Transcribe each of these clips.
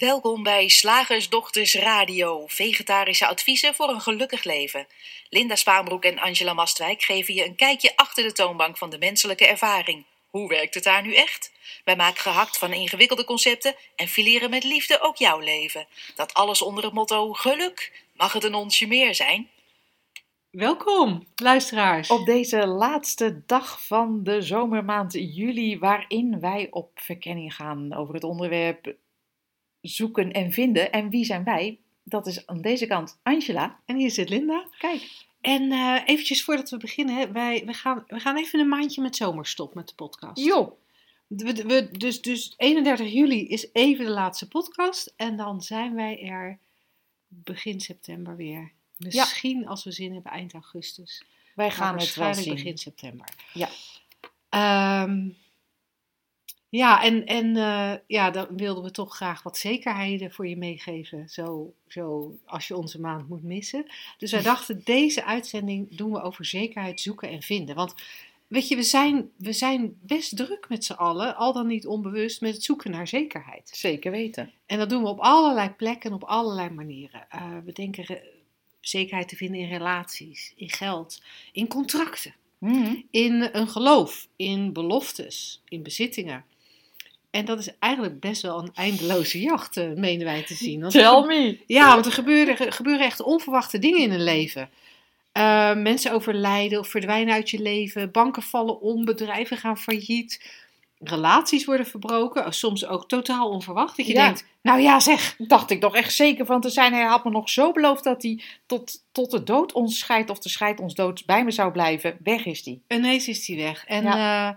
Welkom bij Slagersdochters Radio, vegetarische adviezen voor een gelukkig leven. Linda Spaanbroek en Angela Mastwijk geven je een kijkje achter de toonbank van de menselijke ervaring. Hoe werkt het daar nu echt? Wij maken gehakt van ingewikkelde concepten en fileren met liefde ook jouw leven. Dat alles onder het motto geluk. Mag het een onsje meer zijn? Welkom, luisteraars. Op deze laatste dag van de zomermaand juli, waarin wij op verkenning gaan over het onderwerp zoeken en vinden. En wie zijn wij? Dat is aan deze kant Angela. En hier zit Linda. Kijk. En eh, eventjes voordat we beginnen, wij, we, gaan, we gaan even een maandje met zomerstop met de podcast. Jo. We, we, dus, dus 31 juli is even de laatste podcast. En dan zijn wij er begin september weer. Misschien als we zin hebben eind augustus. Wij gaan het wel zien. begin september. Ja. Ehm, ja, en, en uh, ja, dan wilden we toch graag wat zekerheden voor je meegeven. Zo, zo als je onze maand moet missen. Dus wij dachten, deze uitzending doen we over zekerheid zoeken en vinden. Want weet je, we zijn, we zijn best druk met z'n allen, al dan niet onbewust, met het zoeken naar zekerheid. Zeker weten. En dat doen we op allerlei plekken en op allerlei manieren. Uh, we denken zekerheid te vinden in relaties, in geld, in contracten, mm. in een geloof, in beloftes, in bezittingen. En dat is eigenlijk best wel een eindeloze jacht, uh, menen wij te zien. Want Tell me! Ja, want er gebeuren, gebeuren echt onverwachte dingen in een leven. Uh, mensen overlijden of verdwijnen uit je leven. Banken vallen om, bedrijven gaan failliet. Relaties worden verbroken, soms ook totaal onverwacht. Dat je Ja. denkt, nou ja zeg, Dacht ik toch echt zeker van te zijn. Hij had me nog zo beloofd dat hij tot, tot de dood ons scheidt, of de scheid ons dood bij me zou blijven. Weg is die. ineens is die weg. En eh,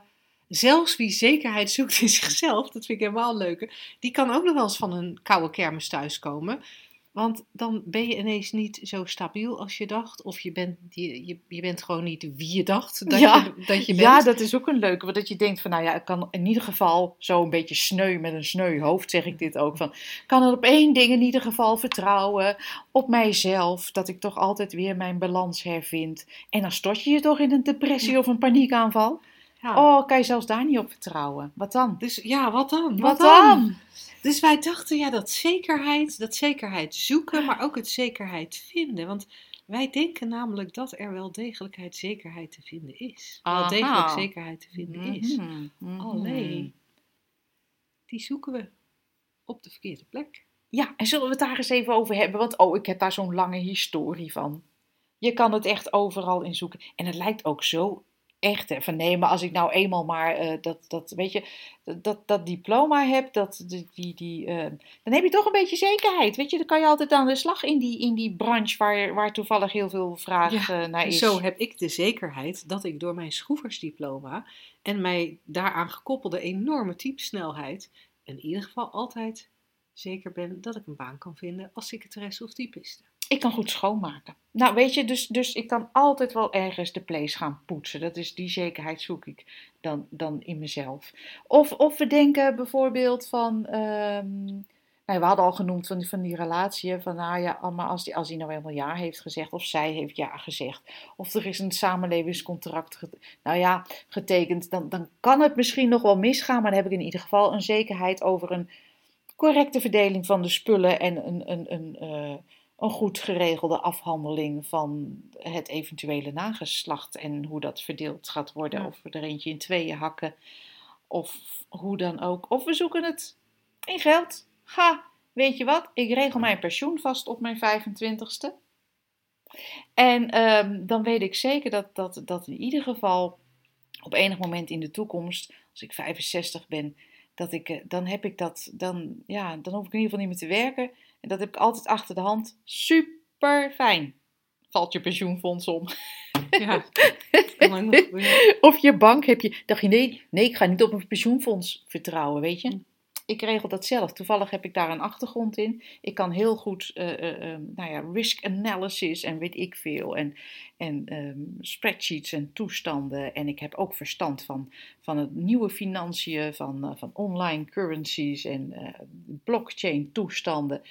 zelfs wie zekerheid zoekt in zichzelf, dat vind ik helemaal leuker, die kan ook nog wel eens van een koude kermis thuiskomen. Want dan ben je ineens niet zo stabiel als je dacht. Of je bent, je, je, je bent gewoon niet wie je dacht dat, Ja. je, dat je bent. Ja, dat is ook een leuke. Want dat je denkt van, nou ja, ik kan in ieder geval zo een beetje sneu met een sneu hoofd, zeg ik dit ook. Van, kan er op één ding in ieder geval vertrouwen. Op mijzelf. Dat ik toch altijd weer mijn balans hervind. En dan stort je je toch in een depressie of een paniekaanval. Ja. Oh, kan je zelfs daar niet op vertrouwen. Wat dan? Dus ja, wat dan? Wat dan? Dus wij dachten, ja, dat zekerheid, dat zekerheid zoeken, maar ook het zekerheid vinden. Want wij denken namelijk dat er wel degelijkheid zekerheid te vinden is. Wel degelijk zekerheid te vinden is. Mhm, mhm. Alleen, die zoeken we op de verkeerde plek. Ja, en zullen we het daar eens even over hebben? Want oh, ik heb daar zo'n lange historie van. Je kan het echt overal in zoeken. En het lijkt ook zo echt. Nee, maar als ik nou eenmaal maar eh, dat, dat, weet je, dat, dat, diploma heb, dat, die, die, die, eh, dan heb je toch een beetje zekerheid. Weet je, dan kan je altijd aan de slag in die, in die branche waar, waar toevallig heel veel vraag eh, naar is. Zo heb ik de zekerheid dat ik door mijn schroeversdiploma en mijn daaraan gekoppelde enorme typesnelheid in ieder geval altijd zeker ben dat ik een baan kan vinden als secretaresse of typiste. Ik kan goed schoonmaken. Nou, weet je, dus, dus ik kan altijd wel ergens de place gaan poetsen. Dat is die zekerheid zoek ik dan, dan in mezelf. Of, of we denken bijvoorbeeld van. ehm, nou, we hadden al genoemd van die, van die relatie. Van nou ja, maar als die, als die nou helemaal ja heeft gezegd. Of zij heeft ja gezegd. Of er is een samenlevingscontract nou ja, getekend. Dan, dan kan het misschien nog wel misgaan. Maar dan heb ik in ieder geval een zekerheid over een correcte verdeling van de spullen. En een, een, een, eh, een goed geregelde afhandeling van het eventuele nageslacht en hoe dat verdeeld gaat worden. Ja. Of we er eentje in tweeën hakken, of hoe dan ook. Of we zoeken het in geld. Ha, weet je wat? Ik regel mijn pensioen vast op mijn 25ste. En ehm, dan weet ik zeker dat, dat, dat in ieder geval op enig moment in de toekomst, als ik 65 ben, dat ik, eh, dan heb ik dat, dan, ja, dan hoef ik in ieder geval niet meer te werken. En dat heb ik altijd achter de hand. Super fijn. Valt je pensioenfonds om. Ja. Of je bank heb je. Dacht je, nee, nee, ik ga niet op een pensioenfonds vertrouwen, weet je. Ik regel dat zelf. Toevallig heb ik daar een achtergrond in. Ik kan heel goed, eh, eh, eh, nou ja, risk analysis en weet ik veel. En, en ehm, spreadsheets en toestanden. En ik heb ook verstand van, van het nieuwe financiën, van, van online currencies en blockchain toestanden.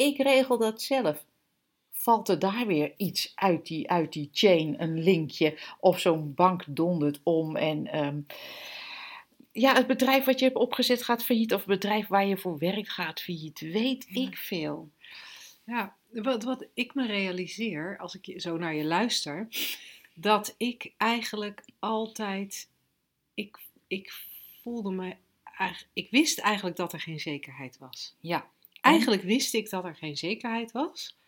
Ik regel dat zelf. Valt er daar weer iets uit die, uit die chain, een linkje, of zo'n bank dondert om en... ehm, ja, het bedrijf wat je hebt opgezet gaat failliet. Of het bedrijf waar je voor werkt gaat failliet. Weet Ja. ik veel. Ja, wat, wat ik me realiseer als ik zo naar je luister, dat ik eigenlijk altijd, ik, ik voelde me, ik wist eigenlijk dat er geen zekerheid was. Ja. Eigenlijk wist ik dat er geen zekerheid was.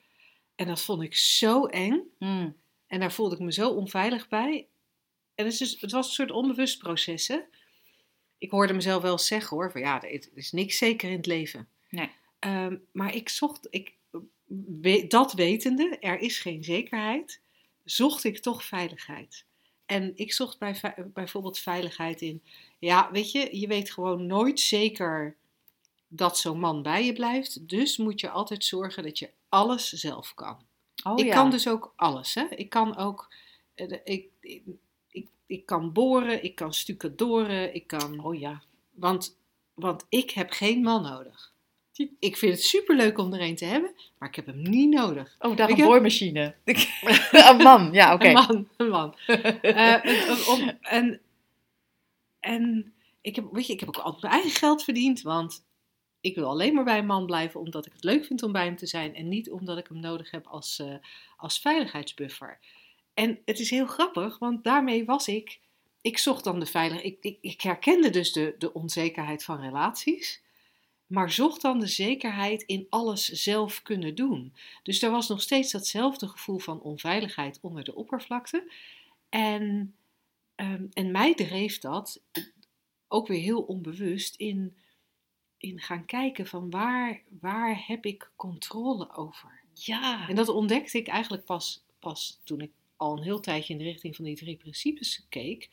En dat vond ik zo eng. Mm. En daar voelde ik me zo onveilig bij. En het, is dus, het was een soort onbewust proces. Hè? Ik hoorde mezelf wel zeggen hoor, van ja, er is niks zeker in het leven. Nee. Ehm, maar ik zocht, ik, dat wetende, er is geen zekerheid, zocht ik toch veiligheid. En ik zocht bij, bijvoorbeeld veiligheid in, ja, weet je, je weet gewoon nooit zeker dat zo'n man bij je blijft. Dus moet je altijd zorgen dat je alles zelf kan. Oh, ik ja. kan dus ook alles. Hè? Ik kan ook, eh, ik, ik, ik, ik kan boren, ik kan stucadoren, ik kan, Oh ja. want, want ik heb geen man nodig. Ik vind het superleuk om er een te hebben, maar ik heb hem niet nodig. Oh, daar een heb- boormachine. een man, ja, oké. Een man, een man. Eh, en- om- en, en ik heb, weet je, ik heb ook altijd mijn eigen geld verdiend, want ik wil alleen maar bij een man blijven omdat ik het leuk vind om bij hem te zijn en niet omdat ik hem nodig heb als, eh, als veiligheidsbuffer. En het is heel grappig, want daarmee was ik, ik zocht dan de veiligheid, ik, ik, herkende dus de, de onzekerheid van relaties, maar zocht dan de zekerheid in alles zelf kunnen doen. Dus er was nog steeds datzelfde gevoel van onveiligheid onder de oppervlakte. En, ehm, en mij dreef dat ook weer heel onbewust in, in gaan kijken van waar, waar heb ik controle over. Ja. En dat ontdekte ik eigenlijk pas, pas toen ik al een heel tijdje in de richting van die drie principes keek.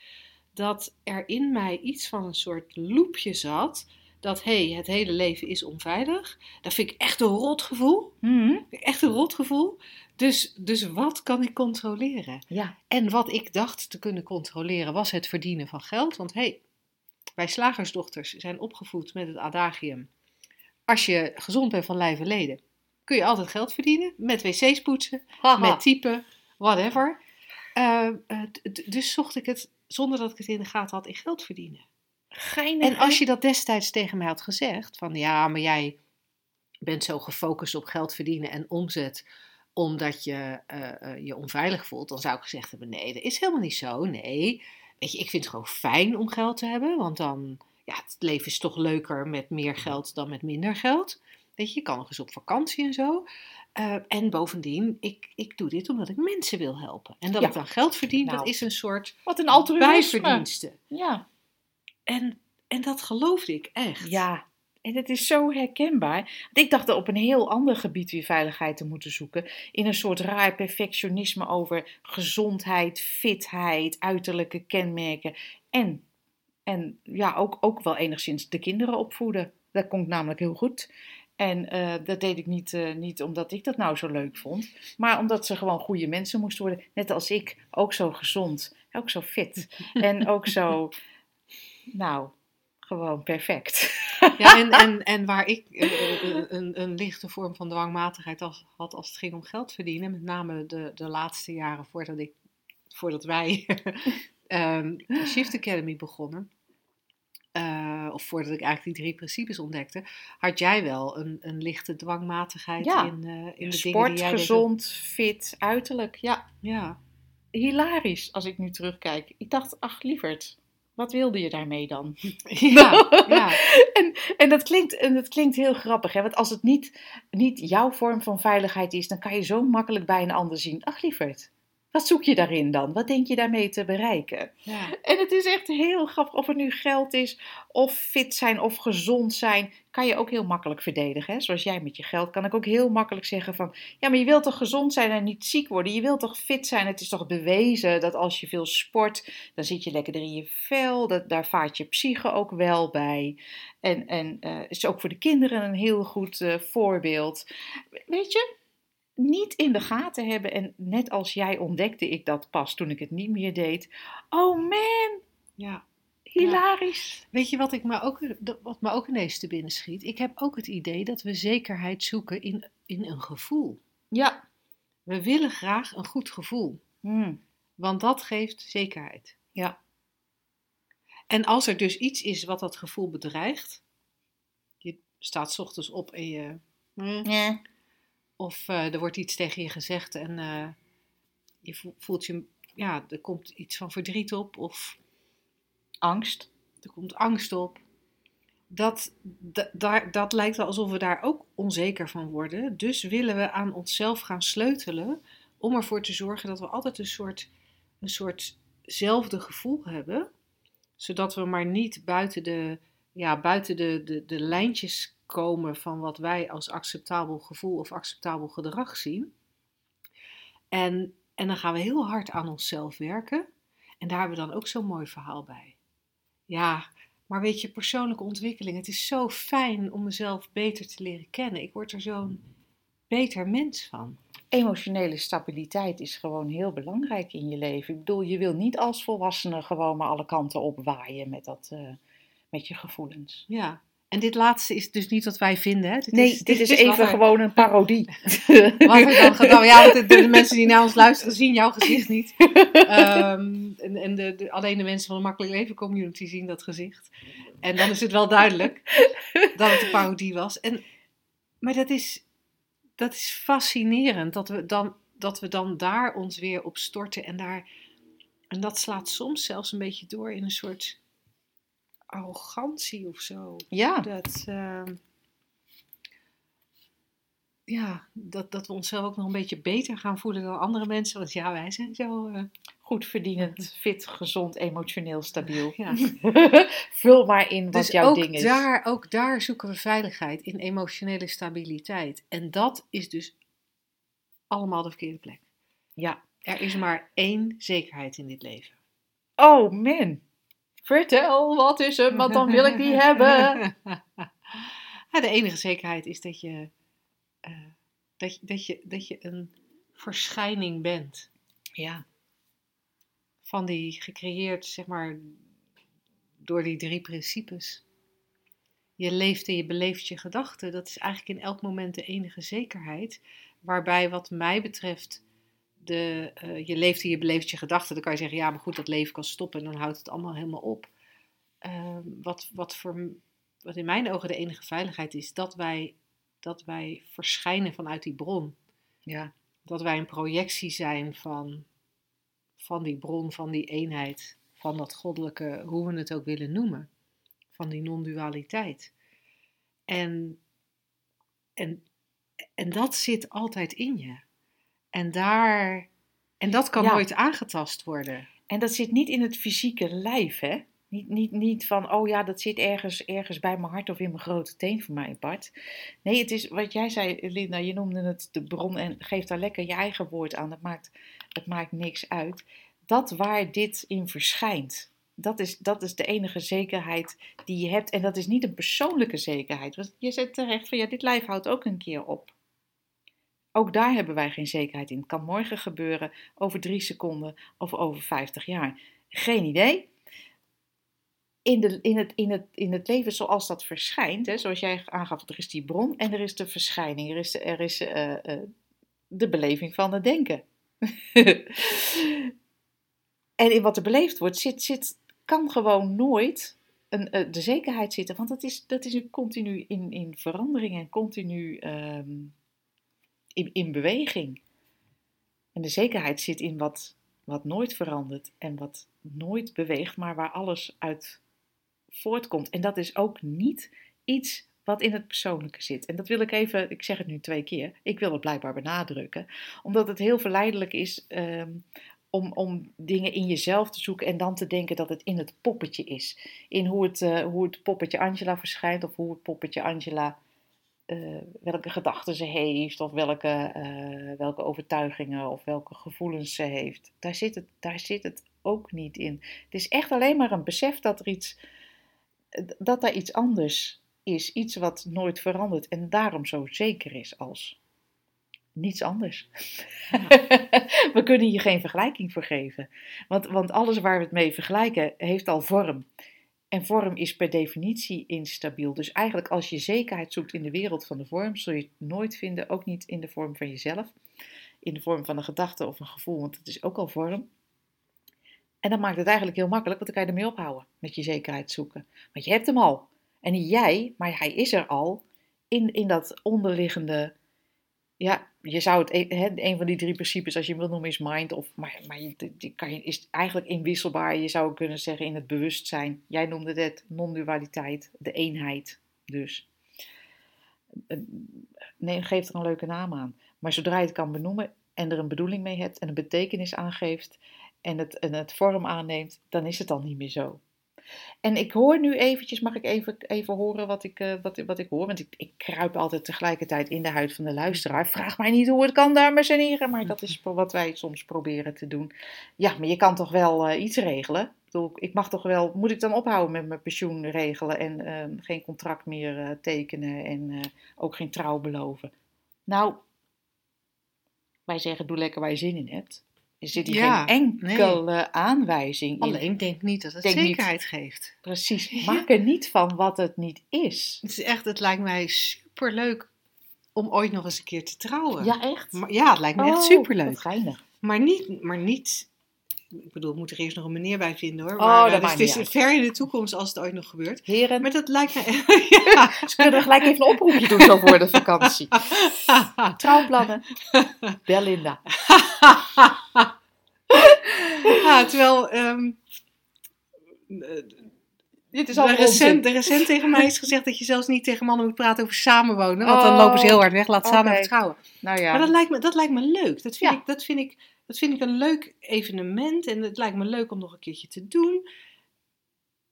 Dat er in mij iets van een soort loopje zat. Dat hé, hey, het hele leven is onveilig. Dat vind ik echt een rotgevoel. Mhm. Vind ik Echt een rotgevoel. Dus, dus wat kan ik controleren? Ja. En wat ik dacht te kunnen controleren was het verdienen van geld. Want hé, hey, wij slagersdochters zijn opgevoed met het adagium. Als je gezond bent van lijf en leden, kun je altijd geld verdienen. Met wc's poetsen, Haha. met typen, whatever. Eh, eh, dus zocht ik het, zonder dat ik het in de gaten had, in geld verdienen. Geinig, En als je dat destijds tegen mij had gezegd, van ja, maar jij bent zo gefocust op geld verdienen en omzet, omdat je eh, je onveilig voelt, dan zou ik gezegd hebben, nee, dat is helemaal niet zo. Nee, weet je, ik vind het gewoon fijn om geld te hebben, want dan, ja, het leven is toch leuker met meer geld dan met minder geld. Weet je, je kan nog eens op vakantie en zo. Eh, en bovendien, ik, ik doe dit omdat ik mensen wil helpen. En dat Ja. ik dan geld verdien, Nou. dat is een soort Wat een altruïsme. bijverdienste. Ja. En, en dat geloofde ik echt. Ja, en het is zo herkenbaar. Want ik dacht er op een heel ander gebied weer veiligheid te moeten zoeken. In een soort raar perfectionisme over gezondheid, fitheid, uiterlijke kenmerken. En, en ja, ook, ook wel enigszins de kinderen opvoeden. Dat komt namelijk heel goed. En eh, dat deed ik niet, eh, niet omdat ik dat nou zo leuk vond, maar omdat ze gewoon goede mensen moesten worden. Net als ik, ook zo gezond, ook zo fit en ook zo, nou, gewoon perfect. Ja, en, en, en waar ik eh, eh, een, een lichte vorm van dwangmatigheid als, had als het ging om geld verdienen, met name de, de laatste jaren voordat, ik, voordat wij ehm, Shift Academy begonnen, eh, of voordat ik eigenlijk die drie principes ontdekte, had jij wel een, een lichte dwangmatigheid Ja. in, in de dingen Sport, die jij deed. gezond, fit, uiterlijk. Ja, Ja, hilarisch als ik nu terugkijk. Ik dacht, ach lieverd, wat wilde je daarmee dan? ja, ja. en, en, dat klinkt, en dat klinkt heel grappig, hè? want als het niet, niet jouw vorm van veiligheid is, dan kan je zo makkelijk bij een ander zien. Ach lieverd, wat zoek je daarin dan? Wat denk je daarmee te bereiken? ja. En het is echt heel grappig, of het nu geld is, of fit zijn, of gezond zijn, kan je ook heel makkelijk verdedigen. Hè? Zoals jij met je geld kan ik ook heel makkelijk zeggen van, ja, maar je wilt toch gezond zijn en niet ziek worden? Je wilt toch fit zijn? Het is toch bewezen dat als je veel sport, dan zit je lekkerder in je vel, dat, daar vaart je psyche ook wel bij. En, en eh, is ook voor de kinderen een heel goed eh, voorbeeld. Weet je, niet in de gaten hebben. En net als jij ontdekte ik dat pas toen ik het niet meer deed. Oh man, ja. hilarisch. Weet je wat, ik me ook, wat me ook ineens te binnen schiet? Ik heb ook het idee dat we zekerheid zoeken in, in een gevoel. Ja. We willen graag een goed gevoel, Hmm. want dat geeft zekerheid. Ja. En als er dus iets is wat dat gevoel bedreigt, je staat ochtends op en je. Ja. Of eh, er wordt iets tegen je gezegd en eh, je vo- voelt je. Ja, er komt iets van verdriet op of Angst. er komt angst op. Dat, dat lijkt wel alsof we daar ook onzeker van worden. Dus willen we aan onszelf gaan sleutelen om ervoor te zorgen dat we altijd een soort, een soortzelfde gevoel hebben. Zodat we maar niet buiten de, ja, buiten de, de, de lijntjes komen van wat wij als acceptabel gevoel of acceptabel gedrag zien. En, en dan gaan we heel hard aan onszelf werken. En daar hebben we dan ook zo'n mooi verhaal bij. Ja, maar weet je, persoonlijke ontwikkeling, het is zo fijn om mezelf beter te leren kennen. Ik word er zo'n beter mens van. Emotionele stabiliteit is gewoon heel belangrijk in je leven. Ik bedoel, je wil niet als volwassene gewoon maar alle kanten op waaien met, dat, eh, met je gevoelens. Ja. En dit laatste is dus niet wat wij vinden. Hè? Dit Nee, dit is wat even gewoon een parodie. Wat er dan gedaan Ja, want de, de mensen die naar ons luisteren zien jouw gezicht niet. Ehm, en en de, de- alleen de mensen van de Makkelijk Leven Community zien dat gezicht. En dan is het wel duidelijk dat het een parodie was. En, maar dat is, dat is fascinerend dat we, dan, dat we dan daar ons weer op storten. En, daar, en dat slaat soms zelfs een beetje door in een soort arrogantie of zo. Ja, Dat, ehm, ja, dat, dat we onszelf ook nog een beetje beter gaan voelen dan andere mensen. Want ja, wij zijn zo. eh, goed verdienend, fit, gezond, emotioneel stabiel. ja. Vul maar in wat Dus jouw ook ding is. daar, ook daar zoeken we veiligheid in emotionele stabiliteit. En dat is dus allemaal de verkeerde plek. Ja. Er is maar één zekerheid in dit leven. Oh man, vertel wat is hem, want dan wil ik die hebben. Ja, de enige zekerheid is dat je, eh, dat, je- dat, je, dat je een verschijning bent. Ja, van die gecreëerd, zeg maar, door die drie principes. Je leeft en je beleeft je gedachten. Dat is eigenlijk in elk moment de enige zekerheid. Waarbij, wat mij betreft, de, eh, je leeft en je beleeft je gedachten. Dan kan je zeggen, ja, maar goed, dat leven kan stoppen en dan houdt het allemaal helemaal op. Ehm, wat, wat, voor, wat in mijn ogen de enige veiligheid is, dat wij, dat wij verschijnen vanuit die bron. ja, Dat wij een projectie zijn van, van die bron, van die eenheid, van dat goddelijke, hoe we het ook willen noemen, van die non-dualiteit. En, en, en dat zit altijd in je. En daar, en dat kan Ja. nooit aangetast worden. En dat zit niet in het fysieke lijf, hè? Niet, niet, niet van, oh ja, dat zit ergens, ergens bij mijn hart of in mijn grote teen voor mij apart. Nee, het is wat jij zei, Linda, je noemde het de bron en geef daar lekker je eigen woord aan. Het maakt, het maakt niks uit. Dat waar dit in verschijnt, dat is, dat is de enige zekerheid die je hebt. En dat is niet een persoonlijke zekerheid. Want je zegt terecht van, ja, dit lijf houdt ook een keer op. Ook daar hebben wij geen zekerheid in. Het kan morgen gebeuren, over drie seconden of over 50 jaar. Geen idee. In, de, in, het, in, het, in het leven zoals dat verschijnt, hè, zoals jij aangaf, er is die bron en er is de verschijning. Er is, de- er is eh, eh, de beleving van het denken. en in wat er beleefd wordt, zit, zit, kan gewoon nooit een, eh, de zekerheid zitten. Want dat is, dat is een continu in, in verandering en continu ehm, in, in beweging. En de zekerheid zit in wat, wat nooit verandert en wat nooit beweegt, maar waar alles uit voortkomt. En dat is ook niet iets wat in het persoonlijke zit. En dat wil ik even, ik zeg het nu twee keer, ik wil het blijkbaar benadrukken, omdat het heel verleidelijk is ehm, om, om dingen in jezelf te zoeken en dan te denken dat het in het poppetje is. In hoe het, eh, hoe het poppetje Angela verschijnt of hoe het poppetje Angela eh, welke gedachten ze heeft, of welke, eh, welke overtuigingen of welke gevoelens ze heeft. Daar zit, het, daar zit het ook niet in. Het is echt alleen maar een besef dat er iets, dat er iets anders is, iets wat nooit verandert en daarom zo zeker is als niets anders. we kunnen hier geen vergelijking voor geven, want, want alles waar we het mee vergelijken heeft al vorm. En vorm is per definitie instabiel. Dus eigenlijk als je zekerheid zoekt in de wereld van de vorm, zul je het nooit vinden, ook niet in de vorm van jezelf, in de vorm van een gedachte of een gevoel, want het is ook al vorm. En dan maakt het eigenlijk heel makkelijk, want dan kan je ermee ophouden met je zekerheid zoeken. Want je hebt hem al. En niet jij, maar hij is er al in, in dat onderliggende. Ja, je zou het, hè, een van die drie principes, als je wil noemen, is mind. Of, maar maar je, die kan je, is eigenlijk inwisselbaar. Je zou kunnen zeggen in het bewustzijn. Jij noemde het non-dualiteit, de eenheid. Dus. Nee, geef er een leuke naam aan. Maar zodra je het kan benoemen en er een bedoeling mee hebt en een betekenis aangeeft en het, en het vorm aanneemt, dan is het dan niet meer zo. En ik hoor nu eventjes, mag ik even, even horen wat ik, uh, wat, wat ik hoor? Want ik, ik kruip altijd tegelijkertijd in de huid van de luisteraar. Vraag mij niet hoe het kan, dames en heren. Maar dat is wat wij soms proberen te doen. Ja, maar je kan toch wel uh, iets regelen? Ik, bedoel, ik mag toch wel, moet ik dan ophouden met mijn pensioen regelen en uh, geen contract meer tekenen en ook geen trouw beloven? Nou, wij zeggen doe lekker waar je zin in hebt. Er zit hier Ja, geen enkele aanwijzing in. Alleen denk niet dat het Denk niet. zekerheid geeft. Precies. Maak er niet van wat het niet is. Het is echt, het lijkt mij superleuk om ooit nog eens een keer te trouwen. Ja, echt? Maar, ja het lijkt me echt Oh, superleuk. geinig. Maar niet, maar niet. Ik bedoel, ik moet er eerst nog een meneer bij vinden hoor. Oh, Maar, dat eh, dus maakt het is uit. ver in de toekomst als het ooit nog gebeurt. Heren, Maar dat lijkt me. ja. ze kunnen gelijk even een oproepje doen zo voor de vakantie. Trouwplannen. Bel Linda. Ja, terwijl. ehm, Dit is de, allemaal recent, de recent tegen mij is gezegd dat je zelfs niet tegen mannen moet praten over samenwonen. Want dan Oh, lopen ze heel hard weg. Laat staan oké. over trouwen. Nou ja. Maar dat lijkt me, dat lijkt me leuk. Dat vind, Ja. ik, dat, vind ik, dat vind ik een leuk evenement. En het lijkt me leuk om nog een keertje te doen.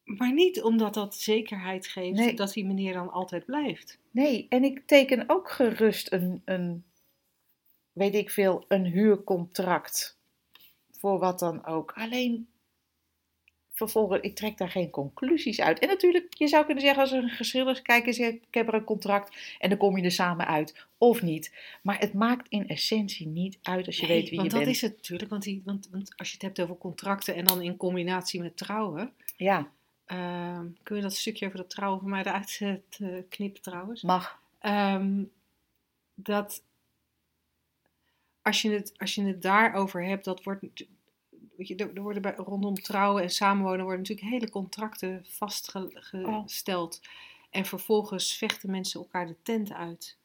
Maar niet omdat dat zekerheid geeft Nee. dat die meneer dan altijd blijft. Nee, en ik teken ook gerust een, een, weet ik veel, een huurcontract. Voor wat dan ook. Alleen, vervolgens, ik trek daar geen conclusies uit. En natuurlijk, je zou kunnen zeggen als er een geschil is, kijk eens, ik heb er een contract en dan kom je er samen uit. Of niet. Maar het maakt in essentie niet uit als je Nee, weet wie want je dat bent. is het natuurlijk. Want, die, want, want als je het hebt over contracten en dan in combinatie met trouwen. Ja, ehm, kun je dat stukje over dat trouwen voor mij eruit eh, knippen trouwens? mag. Ehm, dat als je, het, als je het daarover hebt, dat wordt. Weet je, er, worden bij, rondom trouwen en samenwonen worden natuurlijk hele contracten vastgesteld. En vervolgens vechten mensen elkaar de tent uit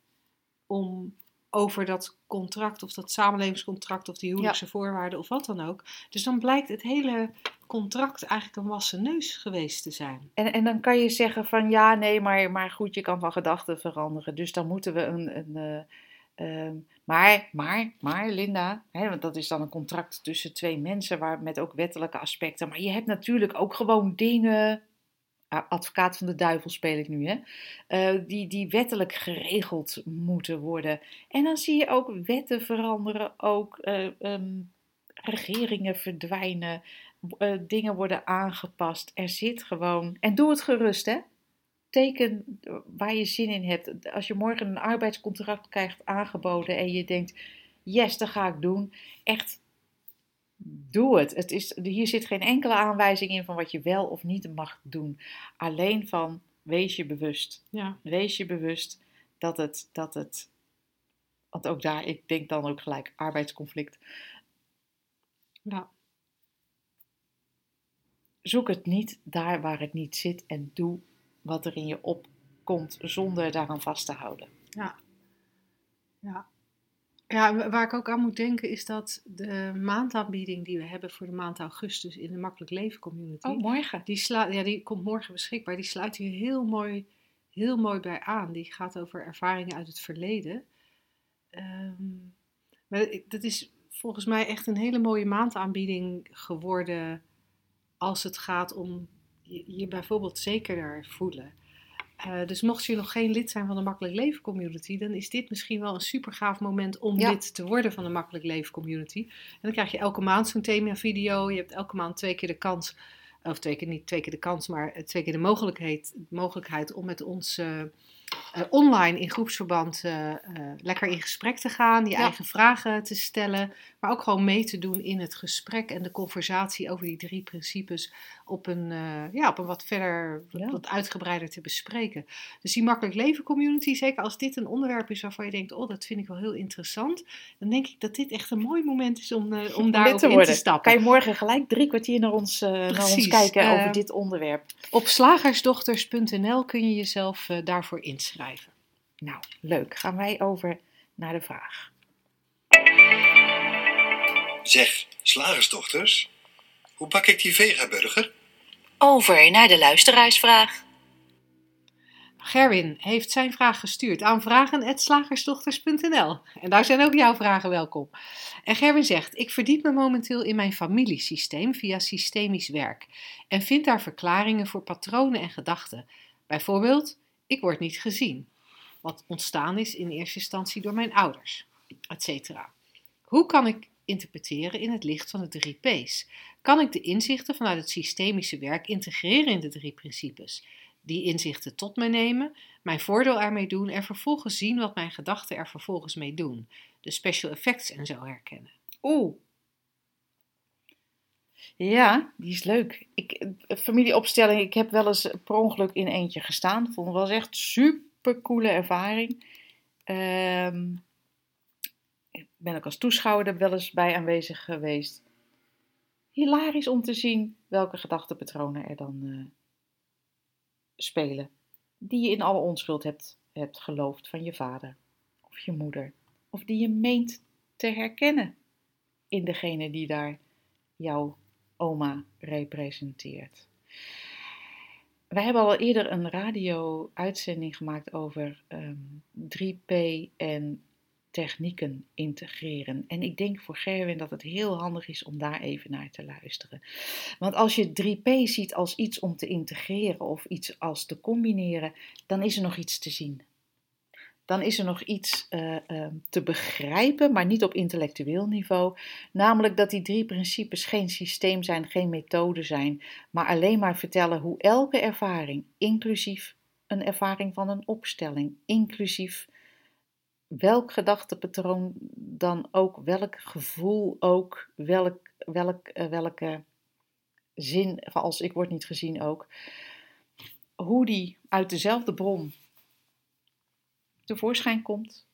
om over dat contract of dat samenlevingscontract of die huwelijkse voorwaarden of wat dan ook. Dus dan blijkt het hele contract eigenlijk een wassen neus geweest te zijn. En, en dan kan je zeggen van ja, nee, maar, maar goed, je kan van gedachten veranderen. Dus dan moeten we een. een eh, ehm, maar, maar, maar, Linda, hè, want dat is dan een contract tussen twee mensen waar, met ook wettelijke aspecten. Maar je hebt natuurlijk ook gewoon dingen. Advocaat van de duivel speel ik nu, hè? eh, die, die wettelijk geregeld moeten worden. En dan zie je ook wetten veranderen, ook eh, ehm, regeringen verdwijnen eh, dingen worden aangepast. Er zit gewoon. En doe het gerust, hè? Teken waar je zin in hebt. Als je morgen een arbeidscontract krijgt aangeboden en je denkt: yes, dat ga ik doen. Echt, doe het. het is, hier zit geen enkele aanwijzing in van wat je wel of niet mag doen. Alleen van wees je bewust. Ja. Wees je bewust dat het. Dat het want ook daar, ik denk dan ook gelijk arbeidsconflict. ja. zoek het niet daar waar het niet zit en doe wat er in je opkomt zonder daaraan vast te houden. Ja. Ja. Ja, wa- waar ik ook aan moet denken is dat de maandaanbieding die we hebben voor de maand augustus in de Makkelijk Leven Community, Oh, morgen. die, sla, ja, die komt morgen beschikbaar. Die sluit hier heel mooi, heel mooi bij aan. Die gaat over ervaringen uit het verleden. Ehm, maar dat is volgens mij echt een hele mooie maandaanbieding geworden als het gaat om je, bijvoorbeeld zekerder voelen. Eh, dus mocht je nog geen lid zijn van de Makkelijk Leven Community, dan is dit misschien wel een super gaaf moment om Ja. lid te worden van de Makkelijk Leven Community. En dan krijg je elke maand zo'n thema-video. Je hebt elke maand twee keer de kans, of twee keer niet twee keer de kans, maar twee keer de mogelijkheid, mogelijkheid om met ons eh, eh, online in groepsverband eh, eh, lekker in gesprek te gaan, je Ja. eigen vragen te stellen, maar ook gewoon mee te doen in het gesprek en de conversatie over die drie principes op een, ja, op een wat verder, wat, Ja. wat uitgebreider te bespreken. Dus die makkelijk leven community, zeker als dit een onderwerp is waarvan je denkt, oh, dat vind ik wel heel interessant, dan denk ik dat dit echt een mooi moment is om, om daarop te in te stappen. Kan je morgen gelijk drie kwartier naar ons, naar ons kijken over dit onderwerp. Op slagersdochters.nl kun je jezelf daarvoor inschrijven. Nou, leuk. Gaan wij over naar de vraag. Zeg, slagersdochters, hoe bak ik die vegaburger? Over naar de luisteraarsvraag. Gerwin heeft zijn vraag gestuurd aan vragen.slagersdochters.nl. En daar zijn ook jouw vragen welkom. En Gerwin zegt: Ik verdiep me momenteel in mijn familiesysteem via systemisch werk en vind daar verklaringen voor patronen en gedachten. Bijvoorbeeld, ik word niet gezien, wat ontstaan is in eerste instantie door mijn ouders, etc. Hoe kan ik interpreteren in het licht van de drie P's? Kan ik de inzichten vanuit het systemische werk integreren in de drie principes? die inzichten tot me nemen, mijn voordeel ermee doen en vervolgens zien wat mijn gedachten er vervolgens mee doen. De special effects en zo herkennen. Oeh. Ja, die is leuk. Ik, eh, familieopstelling, ik heb wel eens per ongeluk in eentje gestaan. Vond het was echt super coole ervaring. Ehm, ik ben ook als toeschouwer er wel eens bij aanwezig geweest. Hilarisch om te zien welke gedachtenpatronen er dan eh, spelen. Die je in alle onschuld hebt, hebt geloofd van je vader of je moeder. Of die je meent te herkennen in degene die daar jouw oma representeert. Wij hebben al eerder een radio-uitzending gemaakt over ehm, 3P en technieken integreren. En ik denk voor Gerwin dat het heel handig is om daar even naar te luisteren. Want als je 3P ziet als iets om te integreren of iets als te combineren, dan is er nog iets te zien dan is er nog iets eh, eh, te begrijpen, maar niet op intellectueel niveau. Namelijk dat die drie principes geen systeem zijn, geen methode zijn, maar alleen maar vertellen hoe elke ervaring, inclusief een ervaring van een opstelling, inclusief welk gedachtepatroon dan ook, welk gevoel ook, welk, welk, eh, welke zin, als ik word niet gezien ook, hoe die uit dezelfde bron tevoorschijn komt,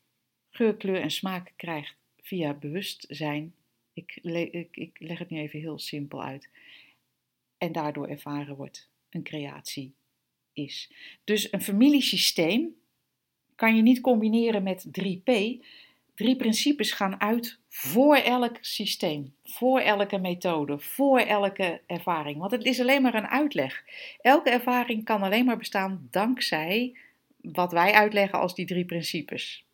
geur, kleur en smaak krijgt via bewustzijn. Ik, ik, ik leg het nu even heel simpel uit. En daardoor ervaren wordt een creatie is. Dus een familiesysteem kan je niet combineren met 3P. Drie principes gaan uit voor elk systeem, voor elke methode, voor elke ervaring. Want het is alleen maar een uitleg. Elke ervaring kan alleen maar bestaan dankzij wat wij uitleggen als die drie principes.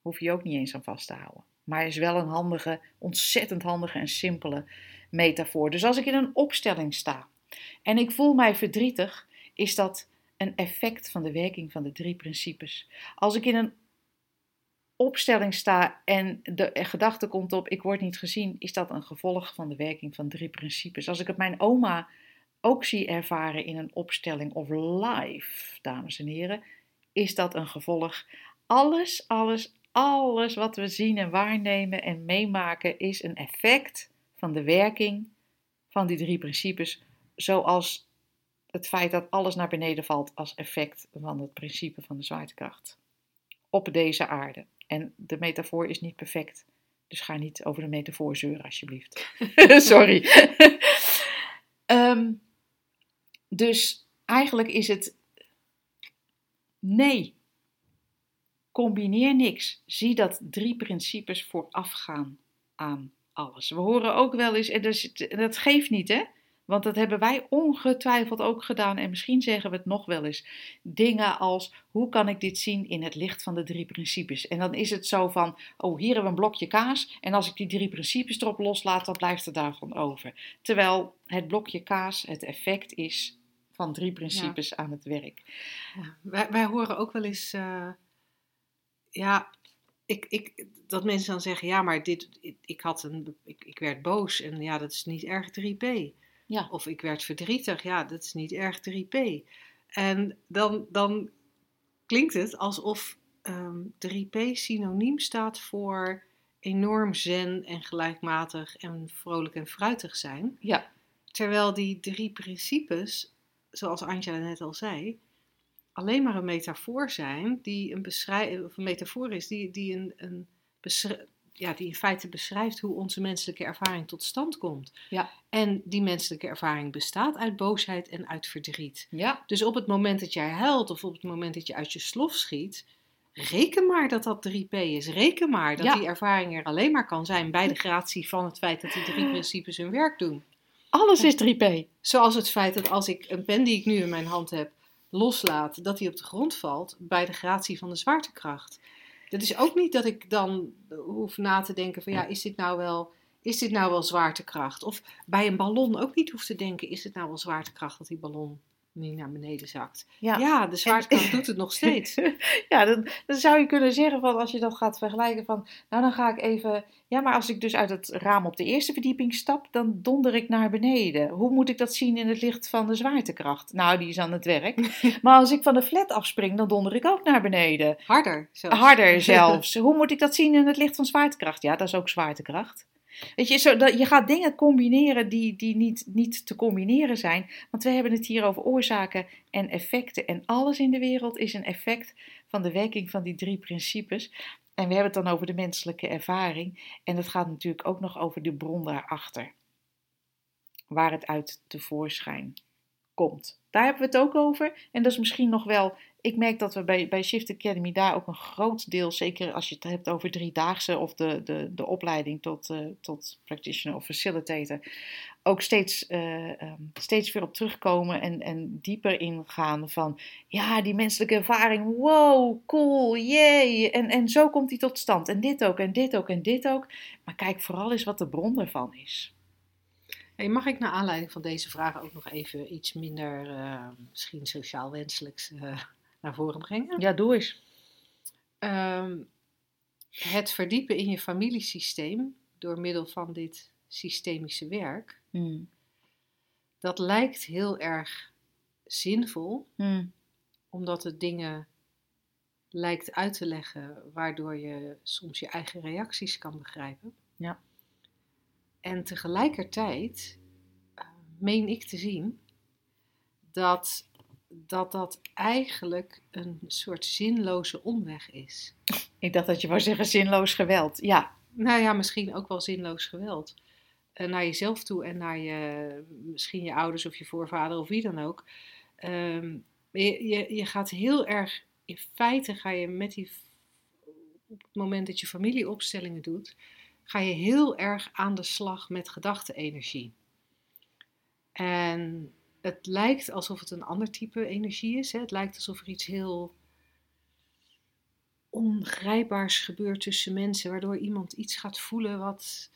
Hoef je ook niet eens aan vast te houden. Maar is wel een handige, ontzettend handige en simpele metafoor. Dus als ik in een opstelling sta en ik voel mij verdrietig, is dat een effect van de werking van de drie principes. Als ik in een opstelling sta en de gedachte komt op ik word niet gezien, is dat een gevolg van de werking van drie principes. Als ik het mijn oma ook zie ervaren in een opstelling of live, dames en heren, is dat een gevolg. Alles, alles, alles wat we zien en waarnemen en meemaken is een effect van de werking van die drie principes, zoals het feit dat alles naar beneden valt als effect van het principe van de zwaartekracht op deze aarde. En de metafoor is niet perfect, dus ga niet over de metafoor zeuren alsjeblieft. Sorry. Ehm, dus eigenlijk is het nee. Combineer niks. Zie dat drie principes voorafgaan aan alles. We horen ook wel eens, en dat, is- dat geeft niet hè, want dat hebben wij ongetwijfeld ook gedaan en misschien zeggen we het nog wel eens. Dingen als, hoe kan ik dit zien in het licht van de drie principes? En dan is het zo van, oh hier hebben we een blokje kaas en als ik die drie principes erop loslaat, dan blijft er daarvan over. Terwijl het blokje kaas het effect is van drie principes aan het werk. Ja, wij, wij horen ook wel eens, eh, ja, ik, ik, dat mensen dan zeggen, ja, maar dit, ik, ik had een, ik, ik werd boos en ja, dat is niet erg 3P. Ja. Of ik werd verdrietig, ja, dat is niet erg 3P. En dan, dan klinkt het alsof ehm 3P synoniem staat voor enorm zen en gelijkmatig en vrolijk en fruitig zijn. Ja, Terwijl die drie principes, zoals Angela net al zei, alleen maar een metafoor zijn, die een, of een metafoor is, die, die, een, een ja, die in feite beschrijft hoe onze menselijke ervaring tot stand komt. Ja. En die menselijke ervaring bestaat uit boosheid en uit verdriet. ja, Dus op het moment dat jij huilt of op het moment dat je uit je slof schiet, reken maar dat dat 3P is. Reken maar dat Ja. die ervaring er alleen maar kan zijn bij de gratie van het feit dat die drie principes hun werk doen. Alles is 3P. Zoals het feit dat als ik een pen die ik nu in mijn hand heb loslaat, dat die op de grond valt bij de gratie van de zwaartekracht. Dat is ook niet dat ik dan hoef na te denken van ja, is dit nou wel, is dit nou wel zwaartekracht? Of bij een ballon ook niet hoef te denken, is het nou wel zwaartekracht dat die ballon niet naar beneden zakt? Ja. Ja, de zwaartekracht doet het nog steeds. Ja, dan, dan zou je kunnen zeggen van als je dat gaat vergelijken van, nou dan ga ik even, ja maar als ik dus uit het raam op de eerste verdieping stap, dan donder ik naar beneden. Hoe moet ik dat zien in het licht van de zwaartekracht? Nou, die is aan het werk. Maar als ik van de flat afspring, dan donder ik ook naar beneden. Harder zelfs. Harder zelfs. Hoe moet ik dat zien in het licht van zwaartekracht? Ja, dat is ook zwaartekracht. Weet je, zo, dat, je gaat dingen combineren die, die niet, niet te combineren zijn. Want we hebben het hier over oorzaken en effecten. En alles in de wereld is een effect van de werking van die drie principes. En we hebben het dan over de menselijke ervaring. En dat gaat natuurlijk ook nog over de bron daarachter. Waar het uit tevoorschijn komt. Daar hebben we het ook over. En dat is misschien nog wel. Ik merk dat we bij, bij Shift Academy daar ook een groot deel, zeker als je het hebt over driedaagse of de, de, de opleiding tot, eh, tot practitioner of facilitator, ook steeds, eh, ehm, steeds weer op terugkomen en, en dieper ingaan van, ja, die menselijke ervaring, wow, cool, yay, en, en zo komt die tot stand. En dit ook, en dit ook, en dit ook. Maar kijk vooral eens wat de bron ervan is. Hey, mag ik naar aanleiding van deze vraag ook nog even iets minder eh, misschien sociaal wenselijks eh, naar voren brengen? Ja, doe eens. Ehm, het verdiepen in je familiesysteem door middel van dit systemische werk, Hmm. dat lijkt heel erg zinvol, Hmm. omdat het dingen lijkt uit te leggen waardoor je soms je eigen reacties kan begrijpen. Ja. En tegelijkertijd eh, meen ik te zien dat, dat dat eigenlijk een soort zinloze omweg is. Ik dacht dat je wou zeggen zinloos geweld. Ja, Nou ja, misschien ook wel zinloos geweld. Eh, naar jezelf toe en naar je, misschien je ouders of je voorvader of wie dan ook. Ehm, je, je, je gaat heel erg, in feite ga je met die, op het moment dat je familieopstellingen doet, ga je heel erg aan de slag met gedachte-energie. En het lijkt alsof het een ander type energie is. Hè? Het lijkt alsof er iets heel ongrijpbaars gebeurt tussen mensen, waardoor iemand iets gaat voelen wat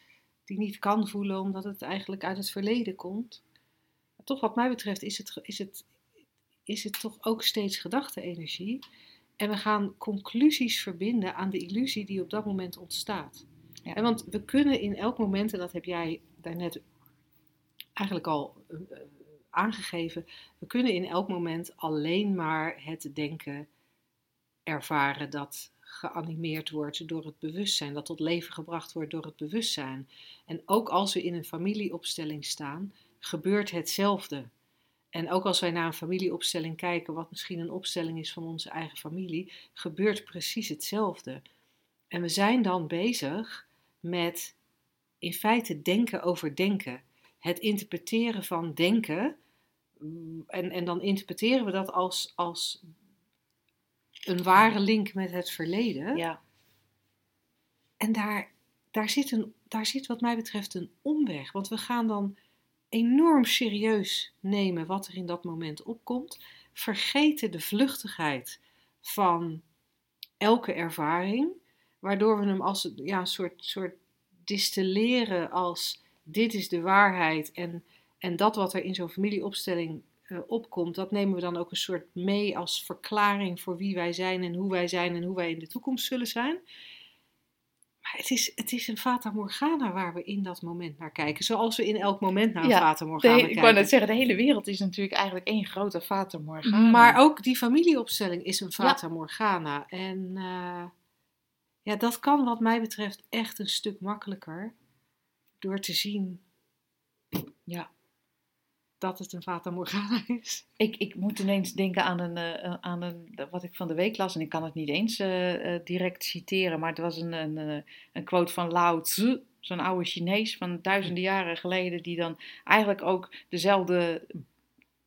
die niet kan voelen, omdat het eigenlijk uit het verleden komt. Toch, wat mij betreft, is het, is het, is het toch ook steeds gedachte-energie. En we gaan conclusies verbinden aan de illusie die op dat moment ontstaat. Ja. Want we kunnen in elk moment, en dat heb jij daarnet eigenlijk al eh, eh, aangegeven, we kunnen in elk moment alleen maar het denken ervaren dat geanimeerd wordt door het bewustzijn, dat tot leven gebracht wordt door het bewustzijn. En ook als we in een familieopstelling staan, gebeurt hetzelfde. En ook als wij naar een familieopstelling kijken, wat misschien een opstelling is van onze eigen familie, gebeurt precies hetzelfde. En we zijn dan bezig met in feite denken over denken. Het interpreteren van denken. mm, En, en dan interpreteren we dat als, als een ware link met het verleden. ja. En daar, daar, zit een, daar zit wat mij betreft een omweg. Want we gaan dan enorm serieus nemen wat er in dat moment opkomt. Vergeten de vluchtigheid van elke ervaring. Waardoor we hem als ja, een soort, soort distilleren als dit is de waarheid. En, en dat wat er in zo'n familieopstelling eh, opkomt, dat nemen we dan ook een soort mee als verklaring voor wie wij zijn en hoe wij zijn en hoe wij in de toekomst zullen zijn. Maar het is, het is een Fata Morgana waar we in dat moment naar kijken. Zoals we in elk moment naar een Ja, Fata De Morgana he- ik wou kijken. net zeggen, de hele wereld is natuurlijk eigenlijk één grote Fata Morgana. Maar ook die familieopstelling is een Fata Morgana. En eh, ja, dat kan wat mij betreft echt een stuk makkelijker. Door te zien Ja. dat het een Fata Morgana is. Ik, ik moet ineens denken aan, een, eh, aan een, wat ik van de week las. En ik kan het niet eens eh, eh, direct citeren. Maar het was een, een, eh, een quote van Lao Tzu. Zo'n oude Chinees van duizenden jaren geleden. Die dan eigenlijk ook dezelfde,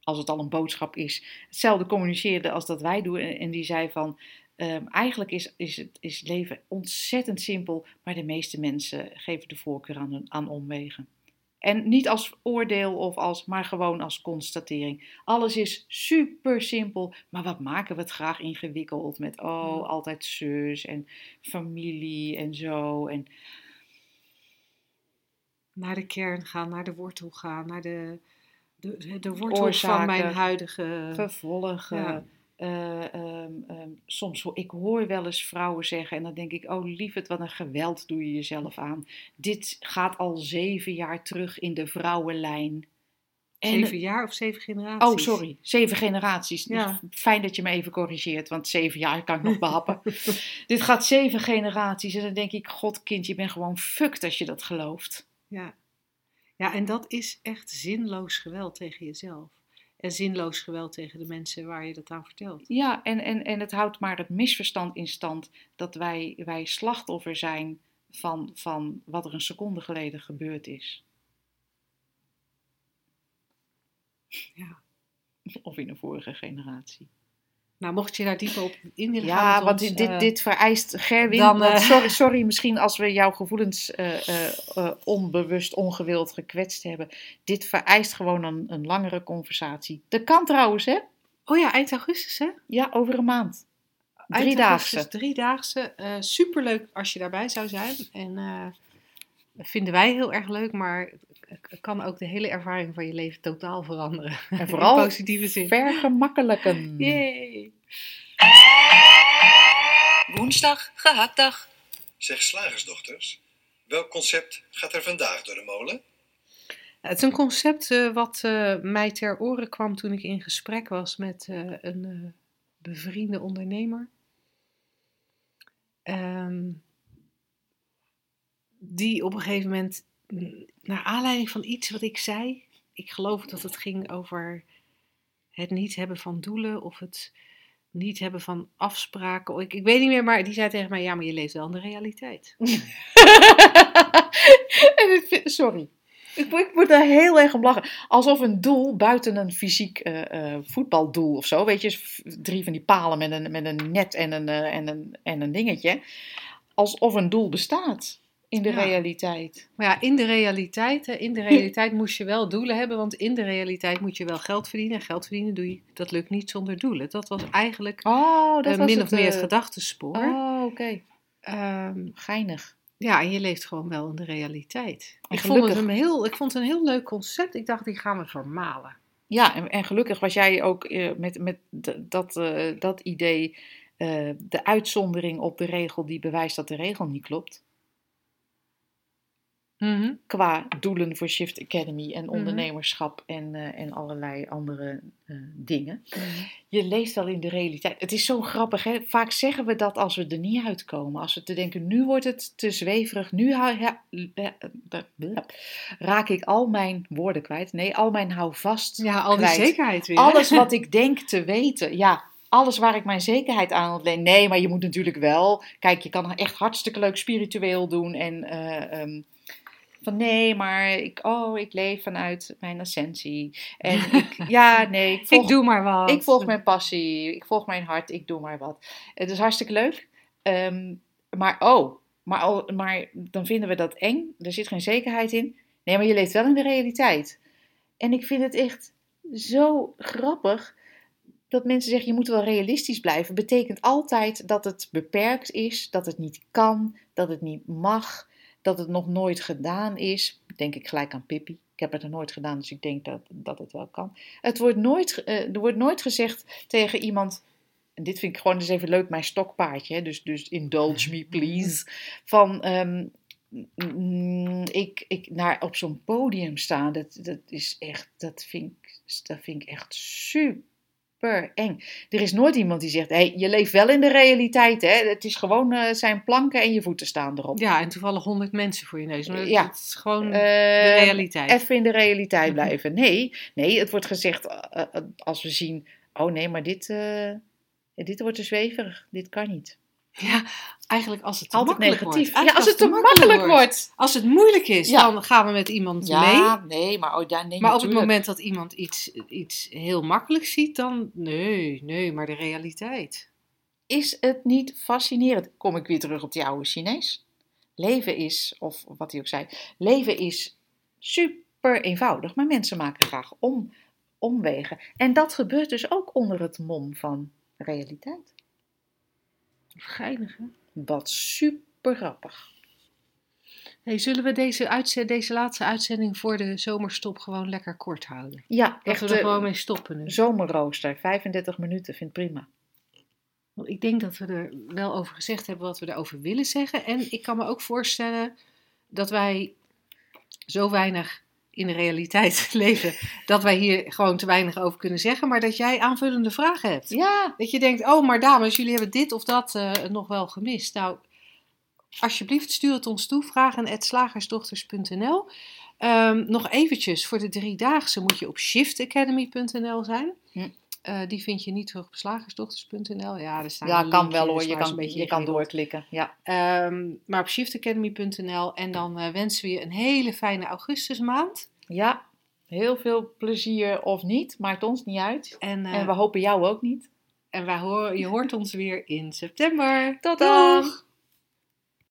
als het al een boodschap is, hetzelfde communiceerde als dat wij doen. En, en die zei van... ehm, eigenlijk is, is het is leven ontzettend simpel, maar de meeste mensen geven de voorkeur aan, aan omwegen. En niet als oordeel of als, maar gewoon als constatering. Alles is super simpel, maar wat maken we het graag ingewikkeld met, oh, altijd zus en familie en zo. En Naar de kern gaan, naar de wortel gaan, naar de, de, de wortel Oorzaken, van mijn huidige... vervolgen. ja. Eh, ehm, ehm, soms hoor ik hoor wel eens vrouwen zeggen en dan denk ik, oh lieverd, wat een geweld doe je jezelf aan. Dit gaat al zeven jaar terug in de vrouwenlijn. En Zeven jaar of zeven generaties? Oh, sorry. Zeven generaties. Ja. Fijn dat je me even corrigeert, want zeven jaar kan ik nog behappen. Dit gaat zeven generaties. En dan denk ik, god kind, je bent gewoon fucked als je dat gelooft. Ja. ja, en dat is echt zinloos geweld tegen jezelf. En zinloos geweld tegen de mensen waar je dat aan vertelt. Ja, en, en, en het houdt maar het misverstand in stand dat wij, wij slachtoffer zijn van, van wat er een seconde geleden gebeurd is. Ja. Of in een vorige generatie. Nou, mocht je daar dieper op in willen gaan. Ja, want ons, dit, dit, eh, dit vereist, Gerwin, dan, eh, sorry, sorry misschien als we jouw gevoelens eh, onbewust, ongewild gekwetst hebben. Dit vereist gewoon een, een langere conversatie. Dat kan trouwens, hè? Oh ja, eind augustus hè? Ja, over een maand. Eind Drie augustus, daagse. Driedaagse. eh superleuk als je daarbij zou zijn. En dat vinden wij heel erg leuk, maar het kan ook de hele ervaring van je leven totaal veranderen. En vooral in positieve zin. vergemakkelijken. Yay! Woensdag, gehaktdag. Zeg slagersdochters, welk concept gaat er vandaag door de molen? Het is een concept eh, wat eh, mij ter oren kwam toen ik in gesprek was met eh, een eh, bevriende ondernemer. Ehm, die op een gegeven moment, mm, naar aanleiding van iets wat ik zei, ik geloof dat het ging over het niet hebben van doelen of het niet hebben van afspraken. Ik, ik weet niet meer, maar die zei tegen mij: Ja, maar je leeft wel in de realiteit. Sorry. Ik, ik moet daar heel erg om lachen. Alsof een doel buiten een fysiek eh, eh, voetbaldoel of zo. Weet je, drie van die palen met een, met een net en een, eh, en, een, en een dingetje. Alsof een doel bestaat in de Ja. realiteit. Maar ja, in de realiteit, hè, in de realiteit moest je wel doelen hebben, want in de realiteit moet je wel geld verdienen. En geld verdienen doe je, dat lukt niet zonder doelen. Dat was eigenlijk Oh, dat eh, was min of meer het eh, gedachtespoor. Oh, oké. Ehm, Geinig. ja, en je leeft gewoon wel in de realiteit. En Ik vond, het een heel, ik vond het een heel leuk concept. Ik dacht, die gaan we vermalen. Ja, en, en gelukkig was jij ook eh, met, met dat, dat idee de uitzondering op de regel die bewijst dat de regel niet klopt. Qua doelen voor Shift Academy en ondernemerschap en, eh, en allerlei andere eh, dingen. Je leeft wel in de realiteit. Het is zo grappig, hè? Vaak zeggen we dat als we er niet uitkomen. Als we te denken, nu wordt het te zweverig. Nu ja, eh, raak ik al mijn woorden kwijt. Nee, al mijn houvast Ja, al die zekerheid weer. Alles wat ik denk te weten. Ja, alles waar ik mijn zekerheid aan ontleen. Nee, maar je moet natuurlijk wel. Kijk, je kan echt hartstikke leuk spiritueel doen. En eh, ehm, van nee, maar ik, oh, ik leef vanuit mijn ascensie. En ik, ja, nee, ik volg, ik doe maar wat. ik volg mijn passie. Ik volg mijn hart. Ik doe maar wat. Het is hartstikke leuk. Ehm, maar oh, maar, al- maar dan vinden we dat eng. Er zit geen zekerheid in. Nee, maar je leeft wel in de realiteit. En ik vind het echt zo grappig dat mensen zeggen: je moet wel realistisch blijven. Betekent altijd dat het beperkt is, dat het niet kan, dat het niet mag, dat het nog nooit gedaan is. Denk ik gelijk aan Pippi. Ik heb het er nooit gedaan, dus ik denk dat, dat het wel kan. Het wordt nooit, eh, er wordt nooit gezegd tegen iemand: en dit vind ik gewoon eens even leuk, mijn stokpaardje. Dus, dus indulge me please. Van, ehm, mm, ik, ik naar op zo'n podium staan, dat, dat is echt, dat vind, ik, dat vind ik echt super eng. Er is nooit iemand die zegt, hey, je leeft wel in de realiteit, hè. Het is gewoon eh, zijn planken en je voeten staan erop. Ja, en toevallig honderd mensen voor je neus. Maar Ja. Het is gewoon Eh, de realiteit. Even in de realiteit blijven. Nee, nee het wordt gezegd eh, eh, als we zien, oh nee, maar dit, eh, dit wordt te zweverig. Dit kan niet. Ja, eigenlijk als het te Altijd makkelijk negatief. wordt. Ja, als het te makkelijk wordt. Als het moeilijk is, Ja. dan gaan we met iemand mee. Ja, nee, maar, oh, ja, nee, Maar op het moment dat iemand iets, iets heel makkelijk ziet, dan nee, nee, maar de realiteit. Is het niet fascinerend? Kom ik weer terug op die oude Chinees. Leven is, of wat hij ook zei, leven is super eenvoudig, maar mensen maken graag om, omwegen. En dat gebeurt dus ook onder het mom van realiteit. Geinig, hè? Wat super grappig. Hey, zullen we deze, uitzet, deze laatste uitzending voor de zomerstop gewoon lekker kort houden? Ja, Dat echt we er eh, gewoon mee stoppen nu. zomerrooster, 35 minuten, vind ik prima. Want ik denk dat we er wel over gezegd hebben wat we erover willen zeggen. En ik kan me ook voorstellen dat wij zo weinig in de realiteit leven, dat wij hier gewoon te weinig over kunnen zeggen. Maar dat jij aanvullende vragen hebt. Ja, Dat je denkt, oh maar dames, jullie hebben dit of dat eh, nog wel gemist. Nou, alsjeblieft stuur het ons toe, vragen.slagersdochters.nl. Ehm, nog eventjes, voor de driedaagse moet je op shiftacademy.nl zijn. Hm. Eh, die vind je niet terug op slagersdochters.nl. Ja, er staan ja kan wel hoor. Je kan, een beetje je kan doorklikken. Ja. Ehm, maar op shiftacademy.nl. En dan eh, wensen we je een hele fijne augustusmaand. ja, heel veel plezier of niet. Maakt ons niet uit. En, eh, En we hopen jou ook niet. en wij horen, je hoort ons weer in september. Tot dan!